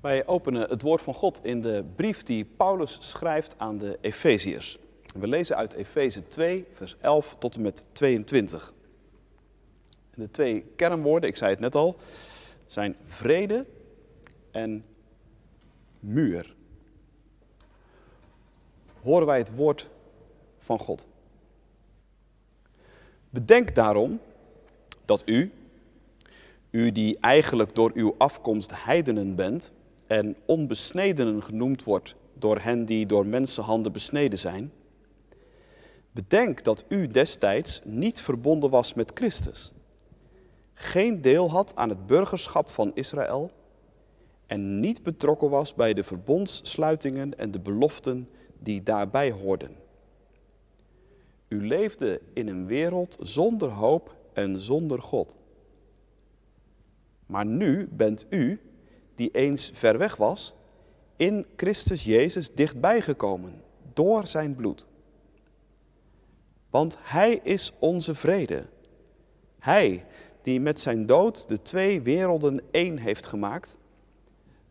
Wij openen het woord van God in de brief die Paulus schrijft aan de Efeziërs. We lezen uit Efeze 2, vers 11 tot en met 22. En de twee kernwoorden, ik zei het net al, zijn vrede en muur. Horen wij het woord van God. Bedenk daarom dat u, u die eigenlijk door uw afkomst heidenen bent en onbesnedenen genoemd wordt door hen die door mensenhanden besneden zijn, bedenk dat u destijds niet verbonden was met Christus, geen deel had aan het burgerschap van Israël en niet betrokken was bij de verbondssluitingen en de beloften die daarbij hoorden. U leefde in een wereld zonder hoop en zonder God. Maar nu bent u, die eens ver weg was, in Christus Jezus dichtbij gekomen door zijn bloed. Want Hij is onze vrede. Hij die met zijn dood de twee werelden één heeft gemaakt,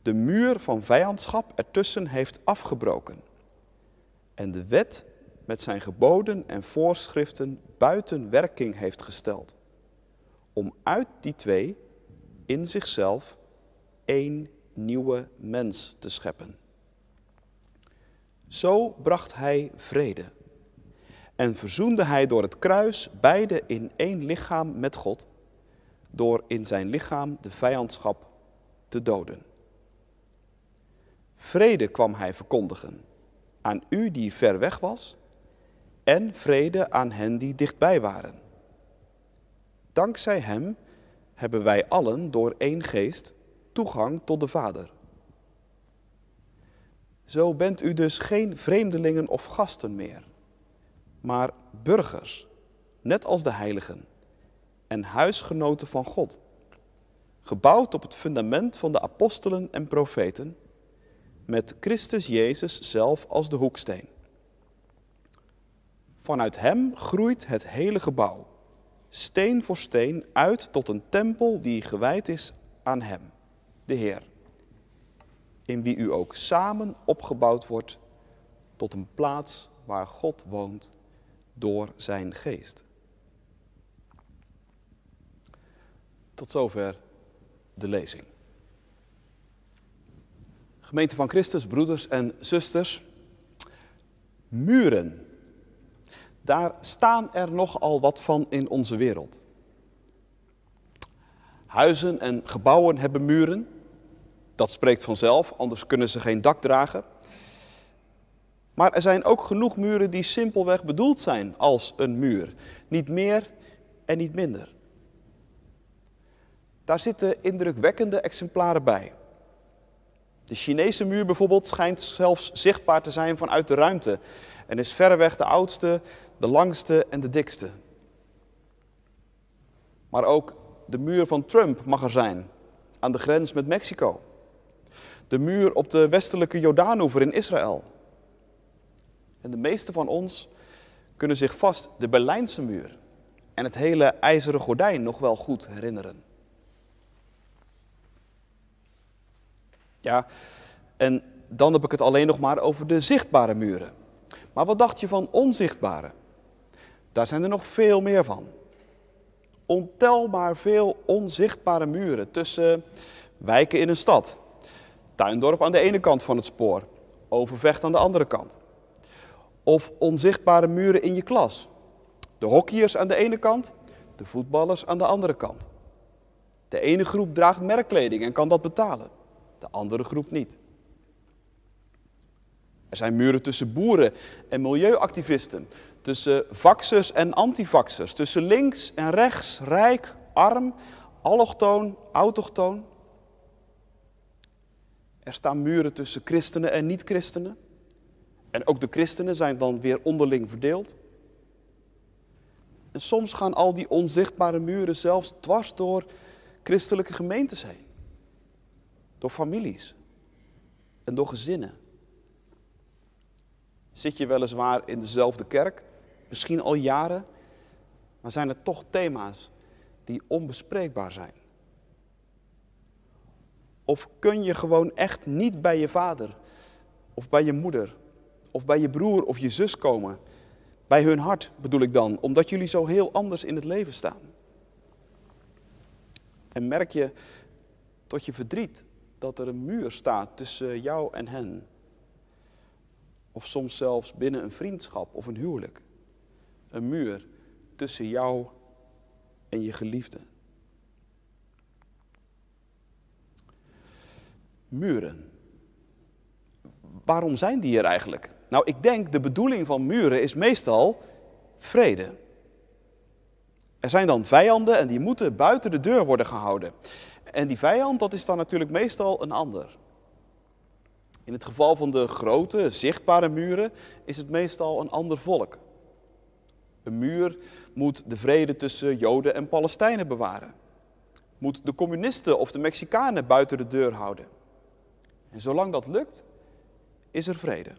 de muur van vijandschap ertussen heeft afgebroken en de wet met zijn geboden en voorschriften buiten werking heeft gesteld, om uit die twee in zichzelf één nieuwe mens te scheppen. Zo bracht hij vrede en verzoende hij door het kruis beide in één lichaam met God, door in zijn lichaam de vijandschap te doden. Vrede kwam hij verkondigen aan u die ver weg was en vrede aan hen die dichtbij waren. Dankzij hem hebben wij allen door één geest toegang tot de Vader. Zo bent u dus geen vreemdelingen of gasten meer, maar burgers, net als de heiligen, en huisgenoten van God, gebouwd op het fundament van de apostelen en profeten, met Christus Jezus zelf als de hoeksteen. Vanuit Hem groeit het hele gebouw, steen voor steen, uit tot een tempel die gewijd is aan Hem, de Heer, in wie u ook samen opgebouwd wordt tot een plaats waar God woont door Zijn geest. Tot zover de lezing. Gemeente van Christus, broeders en zusters, muren. Daar staan er nogal wat van in onze wereld. Huizen en gebouwen hebben muren. Dat spreekt vanzelf, anders kunnen ze geen dak dragen. Maar er zijn ook genoeg muren die simpelweg bedoeld zijn als een muur. Niet meer en niet minder. Daar zitten indrukwekkende exemplaren bij. De Chinese muur bijvoorbeeld schijnt zelfs zichtbaar te zijn vanuit de ruimte en is verreweg de oudste, de langste en de dikste. Maar ook de muur van Trump mag er zijn, aan de grens met Mexico. De muur op de westelijke Jordaanoever in Israël. En de meeste van ons kunnen zich vast de Berlijnse muur en het hele ijzeren gordijn nog wel goed herinneren. Ja, en dan heb ik het alleen nog maar over de zichtbare muren. Maar wat dacht je van onzichtbare? Daar zijn er nog veel meer van. Ontelbaar veel onzichtbare muren tussen wijken in een stad. Tuindorp aan de ene kant van het spoor, Overvecht aan de andere kant. Of onzichtbare muren in je klas. De hockeyers aan de ene kant, de voetballers aan de andere kant. De ene groep draagt merkkleding en kan dat betalen de andere groep niet. Er zijn muren tussen boeren en milieuactivisten, tussen vaxers en antivaxers, tussen links en rechts, rijk, arm, allochtoon, autochtoon. Er staan muren tussen christenen en niet-christenen. En ook de christenen zijn dan weer onderling verdeeld. En soms gaan al die onzichtbare muren zelfs dwars door christelijke gemeentes heen. Door families en door gezinnen. Zit je weliswaar in dezelfde kerk, misschien al jaren, maar zijn er toch thema's die onbespreekbaar zijn. Of kun je gewoon echt niet bij je vader of bij je moeder of bij je broer of je zus komen? Bij hun hart bedoel ik dan, omdat jullie zo heel anders in het leven staan. En merk je tot je verdriet dat er een muur staat tussen jou en hen. Of soms zelfs binnen een vriendschap of een huwelijk. Een muur tussen jou en je geliefde. Muren. Waarom zijn die er eigenlijk? Nou, ik denk de bedoeling van muren is meestal vrede. Er zijn dan vijanden en die moeten buiten de deur worden gehouden. En die vijand, dat is dan natuurlijk meestal een ander. In het geval van de grote, zichtbare muren is het meestal een ander volk. Een muur moet de vrede tussen Joden en Palestijnen bewaren. Moet de communisten of de Mexicanen buiten de deur houden. En zolang dat lukt, is er vrede.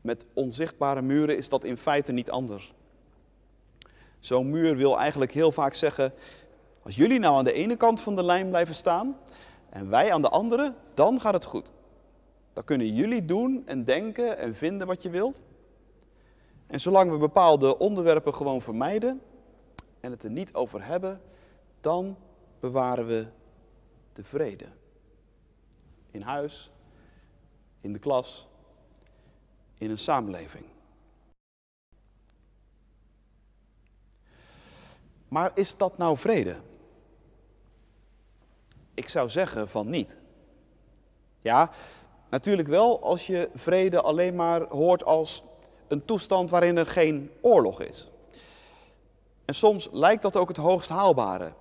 Met onzichtbare muren is dat in feite niet anders. Zo'n muur wil eigenlijk heel vaak zeggen, als jullie nou aan de ene kant van de lijn blijven staan en wij aan de andere, dan gaat het goed. Dan kunnen jullie doen en denken en vinden wat je wilt. En zolang we bepaalde onderwerpen gewoon vermijden en het er niet over hebben, dan bewaren we de vrede. In huis, in de klas, in een samenleving. Maar is dat nou vrede? Ik zou zeggen van niet. Ja, natuurlijk wel als je vrede alleen maar hoort als een toestand waarin er geen oorlog is. En soms lijkt dat ook het hoogst haalbare.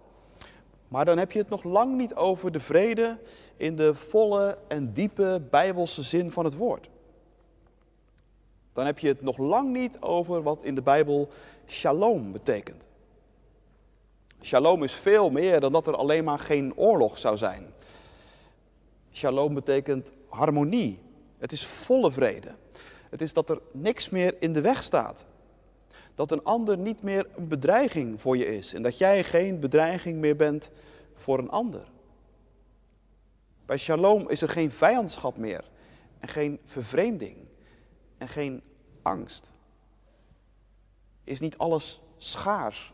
Maar dan heb je het nog lang niet over de vrede in de volle en diepe bijbelse zin van het woord. Dan heb je het nog lang niet over wat in de Bijbel shalom betekent. Shalom is veel meer dan dat er alleen maar geen oorlog zou zijn. Shalom betekent harmonie. Het is volle vrede. Het is dat er niks meer in de weg staat. Dat een ander niet meer een bedreiging voor je is en dat jij geen bedreiging meer bent voor een ander. Bij shalom is er geen vijandschap meer en geen vervreemding en geen angst. Is niet alles schaars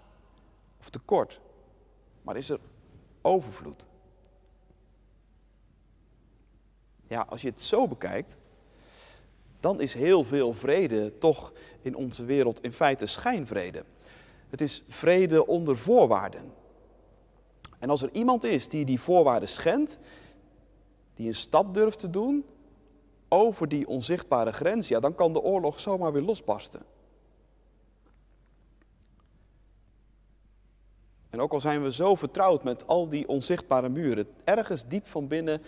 of tekort, maar is er overvloed. Ja, als je het zo bekijkt, dan is heel veel vrede toch in onze wereld in feite schijnvrede. Het is vrede onder voorwaarden. En als er iemand is die die voorwaarden schendt, die een stap durft te doen over die onzichtbare grens, ja, dan kan de oorlog zomaar weer losbarsten. En ook al zijn we zo vertrouwd met al die onzichtbare muren, ergens diep van binnen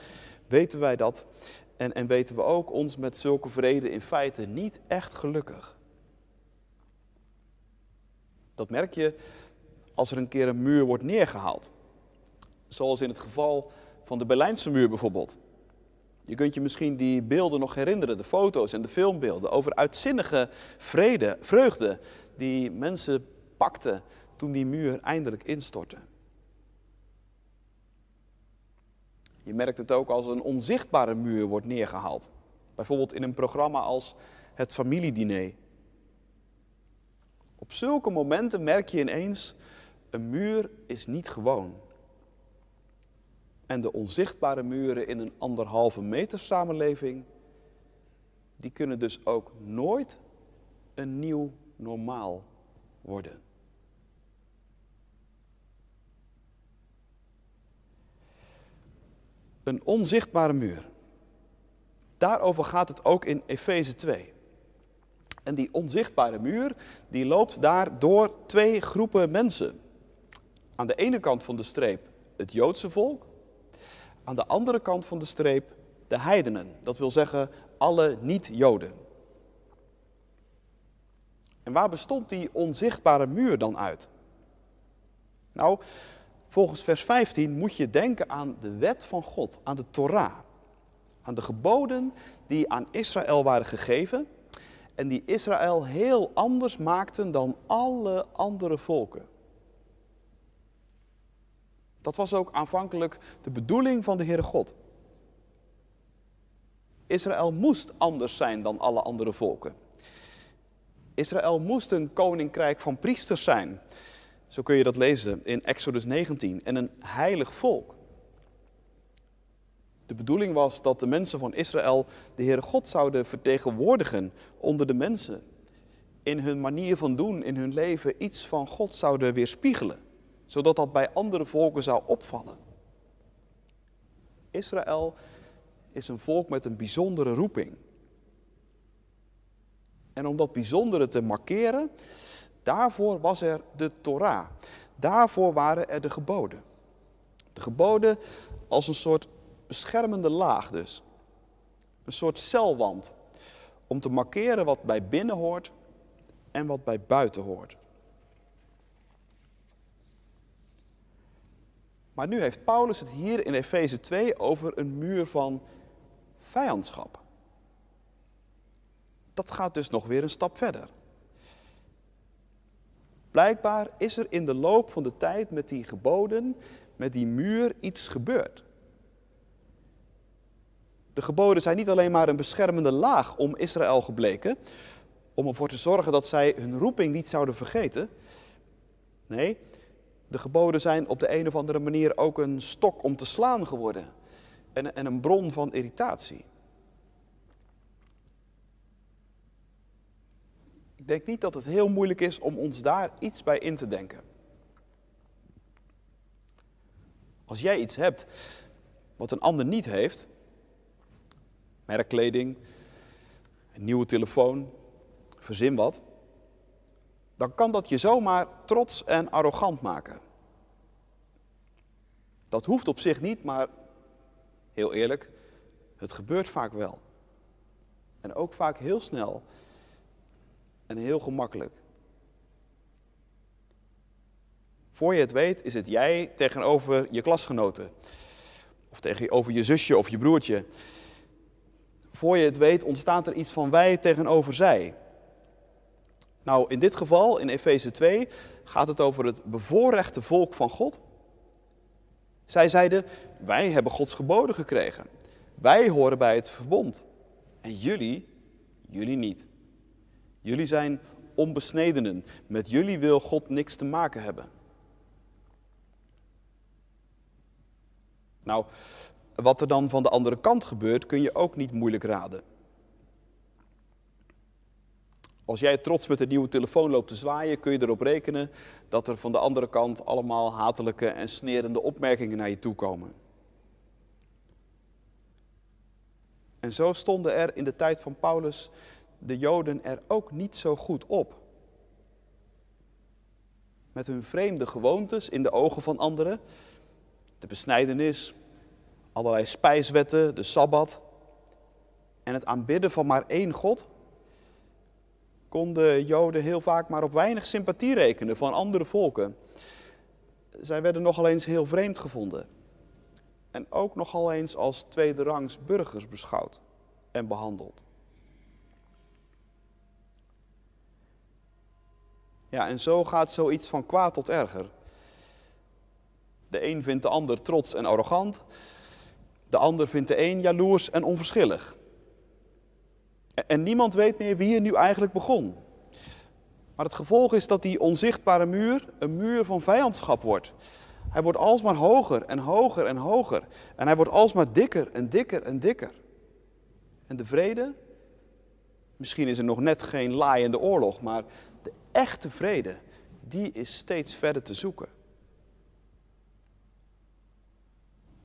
weten wij dat. En, en weten we ook ons met zulke vrede in feite niet echt gelukkig. Dat merk je als er een keer een muur wordt neergehaald. Zoals in het geval van de Berlijnse muur bijvoorbeeld. Je kunt je misschien die beelden nog herinneren, de foto's en de filmbeelden, over uitzinnige vrede, vreugde die mensen pakten toen die muur eindelijk instortte. Je merkt het ook als een onzichtbare muur wordt neergehaald. Bijvoorbeeld in een programma als het familiediner. Op zulke momenten merk je ineens, een muur is niet gewoon. En de onzichtbare muren in een anderhalve meter samenleving, die kunnen dus ook nooit een nieuw normaal worden. Een onzichtbare muur. Daarover gaat het ook in Efeze 2. En die onzichtbare muur, die loopt daar door twee groepen mensen. Aan de ene kant van de streep het Joodse volk. Aan de andere kant van de streep de heidenen. Dat wil zeggen alle niet-Joden. En waar bestond die onzichtbare muur dan uit? Nou, Volgens vers 15 moet je denken aan de wet van God, aan de Torah. Aan de geboden die aan Israël waren gegeven en die Israël heel anders maakten dan alle andere volken. Dat was ook aanvankelijk de bedoeling van de Heere God. Israël moest anders zijn dan alle andere volken. Israël moest een koninkrijk van priesters zijn. Zo kun je dat lezen in Exodus 19. En een heilig volk. De bedoeling was dat de mensen van Israël de Heere God zouden vertegenwoordigen onder de mensen. In hun manier van doen, in hun leven, iets van God zouden weerspiegelen. Zodat dat bij andere volken zou opvallen. Israël is een volk met een bijzondere roeping. En om dat bijzondere te markeren, daarvoor was er de Torah. Daarvoor waren er de geboden. De geboden als een soort beschermende laag dus. Een soort celwand. Om te markeren wat bij binnen hoort en wat bij buiten hoort. Maar nu heeft Paulus het hier in Efeze 2 over een muur van vijandschap. Dat gaat dus nog weer een stap verder. Blijkbaar is er in de loop van de tijd met die geboden, met die muur iets gebeurd. De geboden zijn niet alleen maar een beschermende laag om Israël gebleken, om ervoor te zorgen dat zij hun roeping niet zouden vergeten. Nee, de geboden zijn op de een of andere manier ook een stok om te slaan geworden en, en een bron van irritatie. Denk niet dat het heel moeilijk is om ons daar iets bij in te denken. Als jij iets hebt wat een ander niet heeft, merkkleding, een nieuwe telefoon, verzin wat, dan kan dat je zomaar trots en arrogant maken. Dat hoeft op zich niet, maar heel eerlijk, het gebeurt vaak wel. En ook vaak heel snel en heel gemakkelijk. Voor je het weet is het jij tegenover je klasgenoten. Of tegenover je zusje of je broertje. Voor je het weet ontstaat er iets van wij tegenover zij. Nou, in dit geval, in Efeze 2, gaat het over het bevoorrechte volk van God. Zij zeiden, wij hebben Gods geboden gekregen. Wij horen bij het verbond. En jullie, jullie niet. Jullie zijn onbesnedenen. Met jullie wil God niks te maken hebben. Nou, wat er dan van de andere kant gebeurt, kun je ook niet moeilijk raden. Als jij trots met een nieuwe telefoon loopt te zwaaien, kun je erop rekenen dat er van de andere kant allemaal hatelijke en snerende opmerkingen naar je toe komen. En zo stonden er in de tijd van Paulus de Joden er ook niet zo goed op. Met hun vreemde gewoontes in de ogen van anderen, de besnijdenis, allerlei spijswetten, de sabbat en het aanbidden van maar één God, konden Joden heel vaak maar op weinig sympathie rekenen van andere volken. Zij werden nogal eens heel vreemd gevonden. En ook nogal eens als tweederangs burgers beschouwd en behandeld. Ja, en zo gaat zoiets van kwaad tot erger. De een vindt de ander trots en arrogant. De ander vindt de een jaloers en onverschillig. En niemand weet meer wie er nu eigenlijk begon. Maar het gevolg is dat die onzichtbare muur een muur van vijandschap wordt. Hij wordt alsmaar hoger en hoger en hoger. En hij wordt alsmaar dikker en dikker en dikker. En de vrede? Misschien is er nog net geen laaiende oorlog, maar echte vrede, die is steeds verder te zoeken.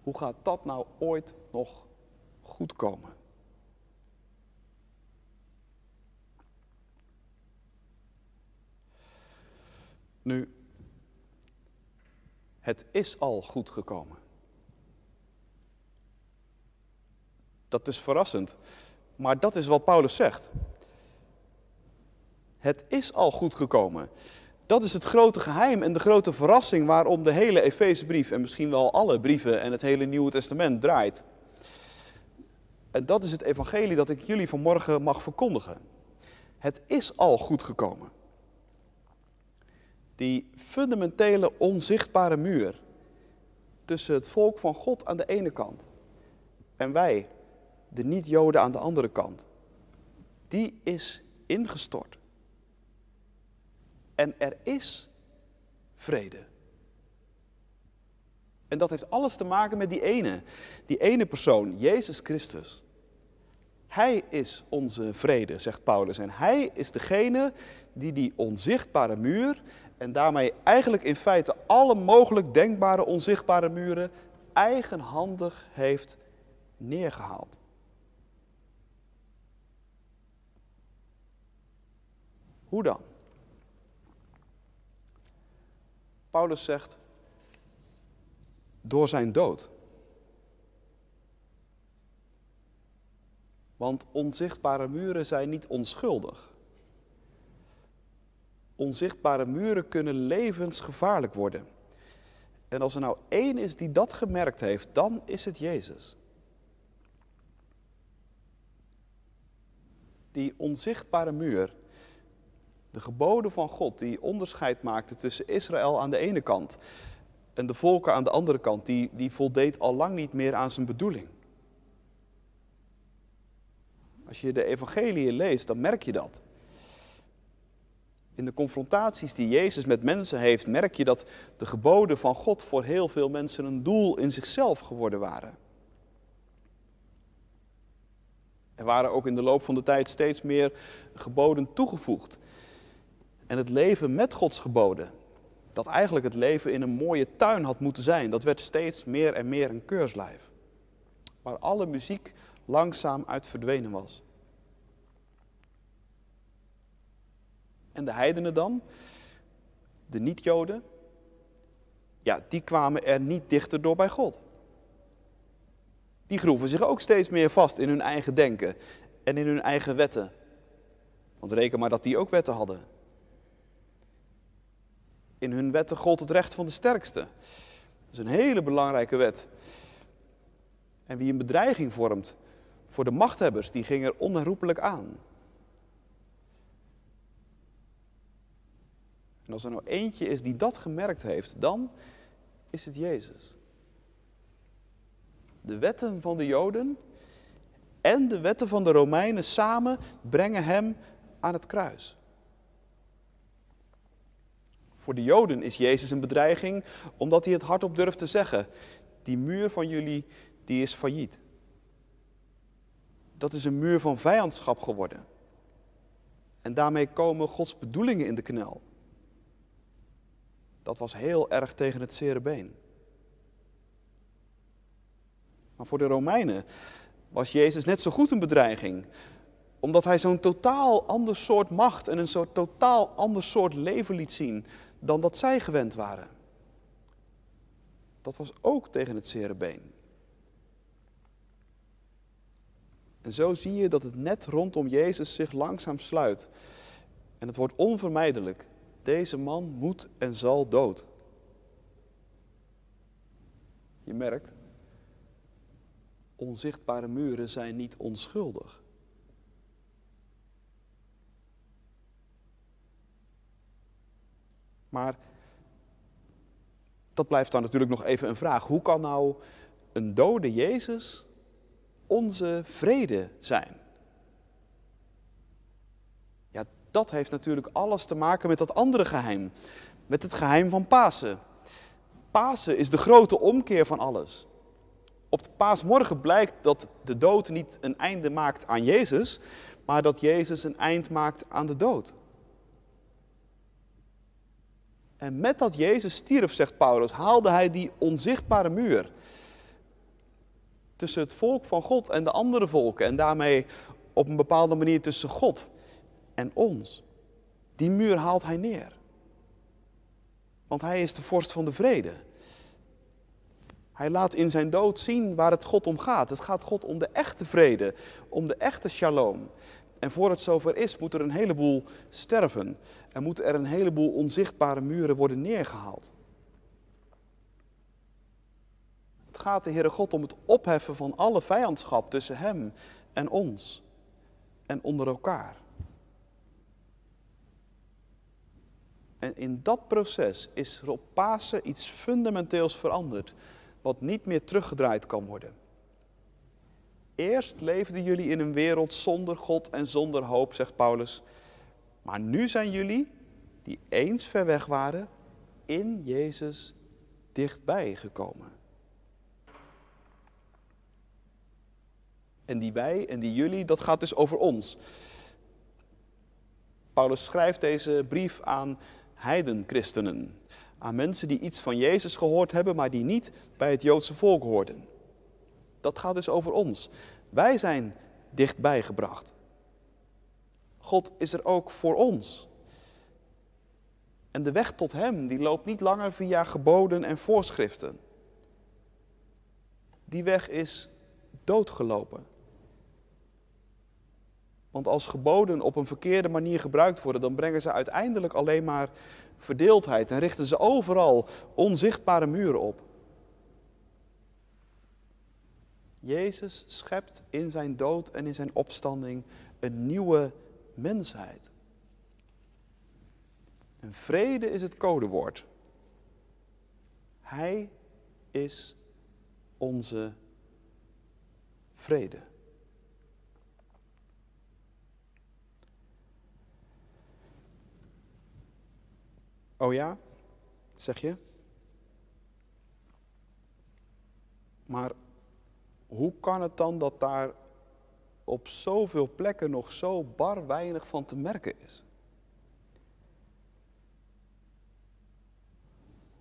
Hoe gaat dat nou ooit nog goed komen? Nu, het is al goed gekomen. Dat is verrassend, maar dat is wat Paulus zegt. Het is al goed gekomen. Dat is het grote geheim en de grote verrassing waarom de hele Efezebrief en misschien wel alle brieven en het hele Nieuwe Testament draait. En dat is het evangelie dat ik jullie vanmorgen mag verkondigen. Het is al goed gekomen. Die fundamentele onzichtbare muur, tussen het volk van God aan de ene kant en wij, de niet-Joden aan de andere kant, die is ingestort. En er is vrede. En dat heeft alles te maken met die ene, die ene persoon, Jezus Christus. Hij is onze vrede, zegt Paulus. En hij is degene die die onzichtbare muur, en daarmee eigenlijk in feite alle mogelijk denkbare onzichtbare muren, eigenhandig heeft neergehaald. Hoe dan? Paulus zegt, door zijn dood. Want onzichtbare muren zijn niet onschuldig. Onzichtbare muren kunnen levensgevaarlijk worden. En als er nou één is die dat gemerkt heeft, dan is het Jezus. Die onzichtbare muur, de geboden van God, die onderscheid maakte tussen Israël aan de ene kant en de volken aan de andere kant, die, die voldeed al lang niet meer aan zijn bedoeling. Als je de evangelie leest, dan merk je dat. In de confrontaties die Jezus met mensen heeft, merk je dat de geboden van God voor heel veel mensen een doel in zichzelf geworden waren. Er waren ook in de loop van de tijd steeds meer geboden toegevoegd. En het leven met Gods geboden, dat eigenlijk het leven in een mooie tuin had moeten zijn, dat werd steeds meer en meer een keurslijf. Waar alle muziek langzaam uit verdwenen was. En de heidenen dan, de niet-Joden, ja, die kwamen er niet dichter door bij God. Die groeven zich ook steeds meer vast in hun eigen denken en in hun eigen wetten. Want reken maar dat die ook wetten hadden. In hun wetten gold het recht van de sterkste. Dat is een hele belangrijke wet. En wie een bedreiging vormt voor de machthebbers, die ging er onherroepelijk aan. En als er nou eentje is die dat gemerkt heeft, dan is het Jezus. De wetten van de Joden en de wetten van de Romeinen samen brengen hem aan het kruis. Voor de Joden is Jezus een bedreiging omdat hij het hardop durft te zeggen. Die muur van jullie, die is failliet. Dat is een muur van vijandschap geworden. En daarmee komen Gods bedoelingen in de knel. Dat was heel erg tegen het zere been. Maar voor de Romeinen was Jezus net zo goed een bedreiging, omdat hij zo'n totaal ander soort macht en een soort totaal ander soort leven liet zien dan dat zij gewend waren. Dat was ook tegen het zere been. En zo zie je dat het net rondom Jezus zich langzaam sluit. En het wordt onvermijdelijk. Deze man moet en zal dood. Je merkt, onzichtbare muren zijn niet onschuldig. Maar dat blijft dan natuurlijk nog even een vraag. Hoe kan nou een dode Jezus onze vrede zijn? Ja, dat heeft natuurlijk alles te maken met dat andere geheim. Met het geheim van Pasen. Pasen is de grote omkeer van alles. Op de paasmorgen blijkt dat de dood niet een einde maakt aan Jezus, maar dat Jezus een eind maakt aan de dood. En met dat Jezus stierf, zegt Paulus, haalde hij die onzichtbare muur tussen het volk van God en de andere volken en daarmee op een bepaalde manier tussen God en ons. Die muur haalt hij neer. Want hij is de vorst van de vrede. Hij laat in zijn dood zien waar het God om gaat. Het gaat God om de echte vrede, om de echte shalom. En voor het zover is, moet er een heleboel sterven. En moeten er een heleboel onzichtbare muren worden neergehaald. Het gaat de Heere God om het opheffen van alle vijandschap tussen Hem en ons. En onder elkaar. En in dat proces is er op Pasen iets fundamenteels veranderd. wat niet meer teruggedraaid kan worden. Eerst leefden jullie in een wereld zonder God en zonder hoop, zegt Paulus. Maar nu zijn jullie, die eens ver weg waren, in Jezus dichtbij gekomen. En die wij en die jullie, dat gaat dus over ons. Paulus schrijft deze brief aan heidenchristenen. Aan mensen die iets van Jezus gehoord hebben, maar die niet bij het Joodse volk hoorden. Dat gaat dus over ons. Wij zijn dichtbij gebracht. God is er ook voor ons. En de weg tot Hem, die loopt niet langer via geboden en voorschriften. Die weg is doodgelopen. Want als geboden op een verkeerde manier gebruikt worden, dan brengen ze uiteindelijk alleen maar verdeeldheid en richten ze overal onzichtbare muren op. Jezus schept in zijn dood en in zijn opstanding een nieuwe mensheid. En vrede is het codewoord. Hij is onze vrede. Oh ja, zeg je? Maar hoe kan het dan dat daar op zoveel plekken nog zo bar weinig van te merken is?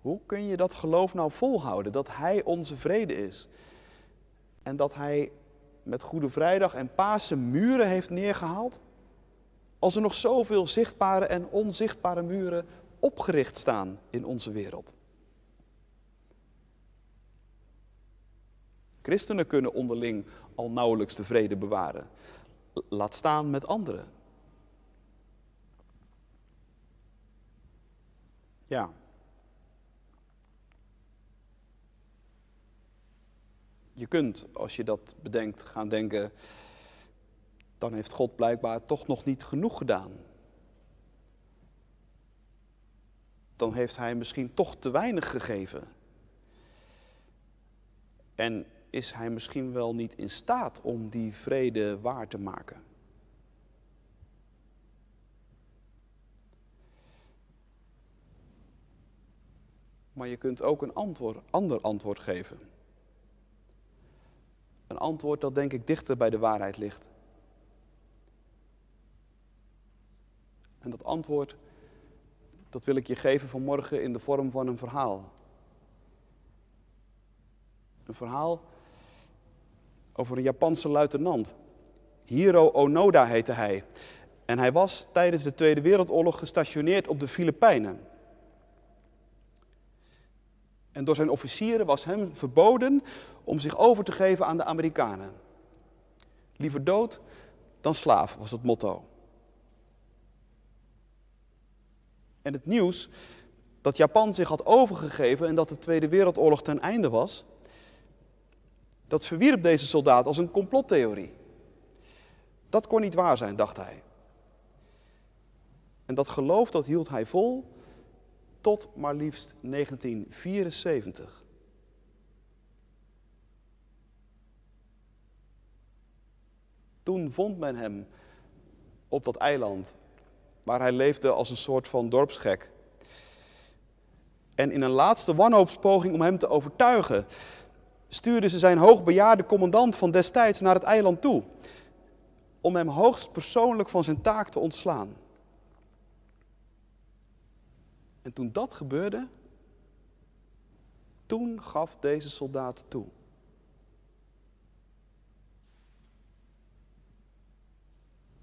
Hoe kun je dat geloof nou volhouden? Dat Hij onze vrede is. En dat Hij met Goede Vrijdag en Pasen muren heeft neergehaald? Als er nog zoveel zichtbare en onzichtbare muren opgericht staan in onze wereld. Christenen kunnen onderling al nauwelijks de vrede bewaren. Laat staan met anderen. Ja. Je kunt, als je dat bedenkt, gaan denken, dan heeft God blijkbaar toch nog niet genoeg gedaan. Dan heeft Hij misschien toch te weinig gegeven. En is hij misschien wel niet in staat om die vrede waar te maken. Maar je kunt ook een ander antwoord geven. Een antwoord dat denk ik dichter bij de waarheid ligt. En dat antwoord, dat wil ik je geven vanmorgen in de vorm van een verhaal. Een verhaal over een Japanse luitenant. Hiro Onoda heette hij. En hij was tijdens de Tweede Wereldoorlog gestationeerd op de Filipijnen. En door zijn officieren was hem verboden om zich over te geven aan de Amerikanen. Liever dood dan slaaf was het motto. En het nieuws dat Japan zich had overgegeven en dat de Tweede Wereldoorlog ten einde was, dat verwierp deze soldaat als een complottheorie. Dat kon niet waar zijn, dacht hij. En dat geloof dat hield hij vol tot maar liefst 1974. Toen vond men hem op dat eiland waar hij leefde als een soort van dorpsgek. En in een laatste wanhoopspoging om hem te overtuigen stuurden ze zijn hoogbejaarde commandant van destijds naar het eiland toe. Om hem hoogst persoonlijk van zijn taak te ontslaan. En toen dat gebeurde, toen gaf deze soldaat toe.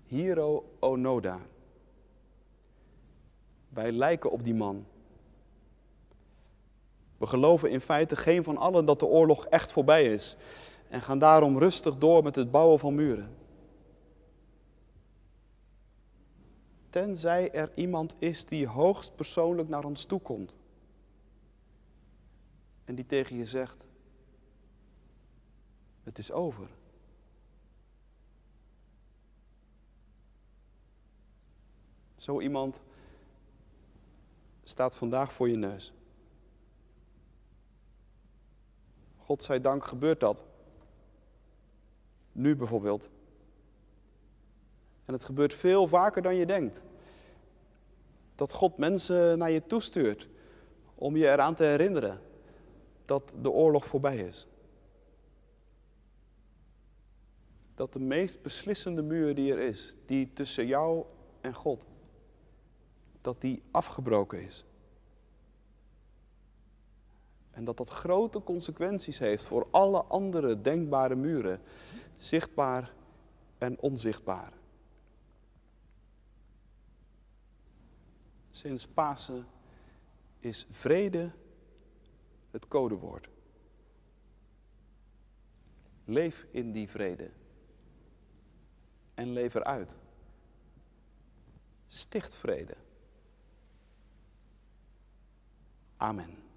Hiro Onoda. Wij lijken op die man. We geloven in feite geen van allen dat de oorlog echt voorbij is en gaan daarom rustig door met het bouwen van muren. Tenzij er iemand is die hoogst persoonlijk naar ons toe komt en die tegen je zegt: Het is over. Zo iemand staat vandaag voor je neus. God zij dank gebeurt dat. Nu bijvoorbeeld. En het gebeurt veel vaker dan je denkt. Dat God mensen naar je toestuurt om je eraan te herinneren dat de oorlog voorbij is. Dat de meest beslissende muur die er is, die tussen jou en God, dat die afgebroken is. En dat dat grote consequenties heeft voor alle andere denkbare muren, zichtbaar en onzichtbaar. Sinds Pasen is vrede het codewoord. Leef in die vrede en leef eruit. Sticht vrede. Amen.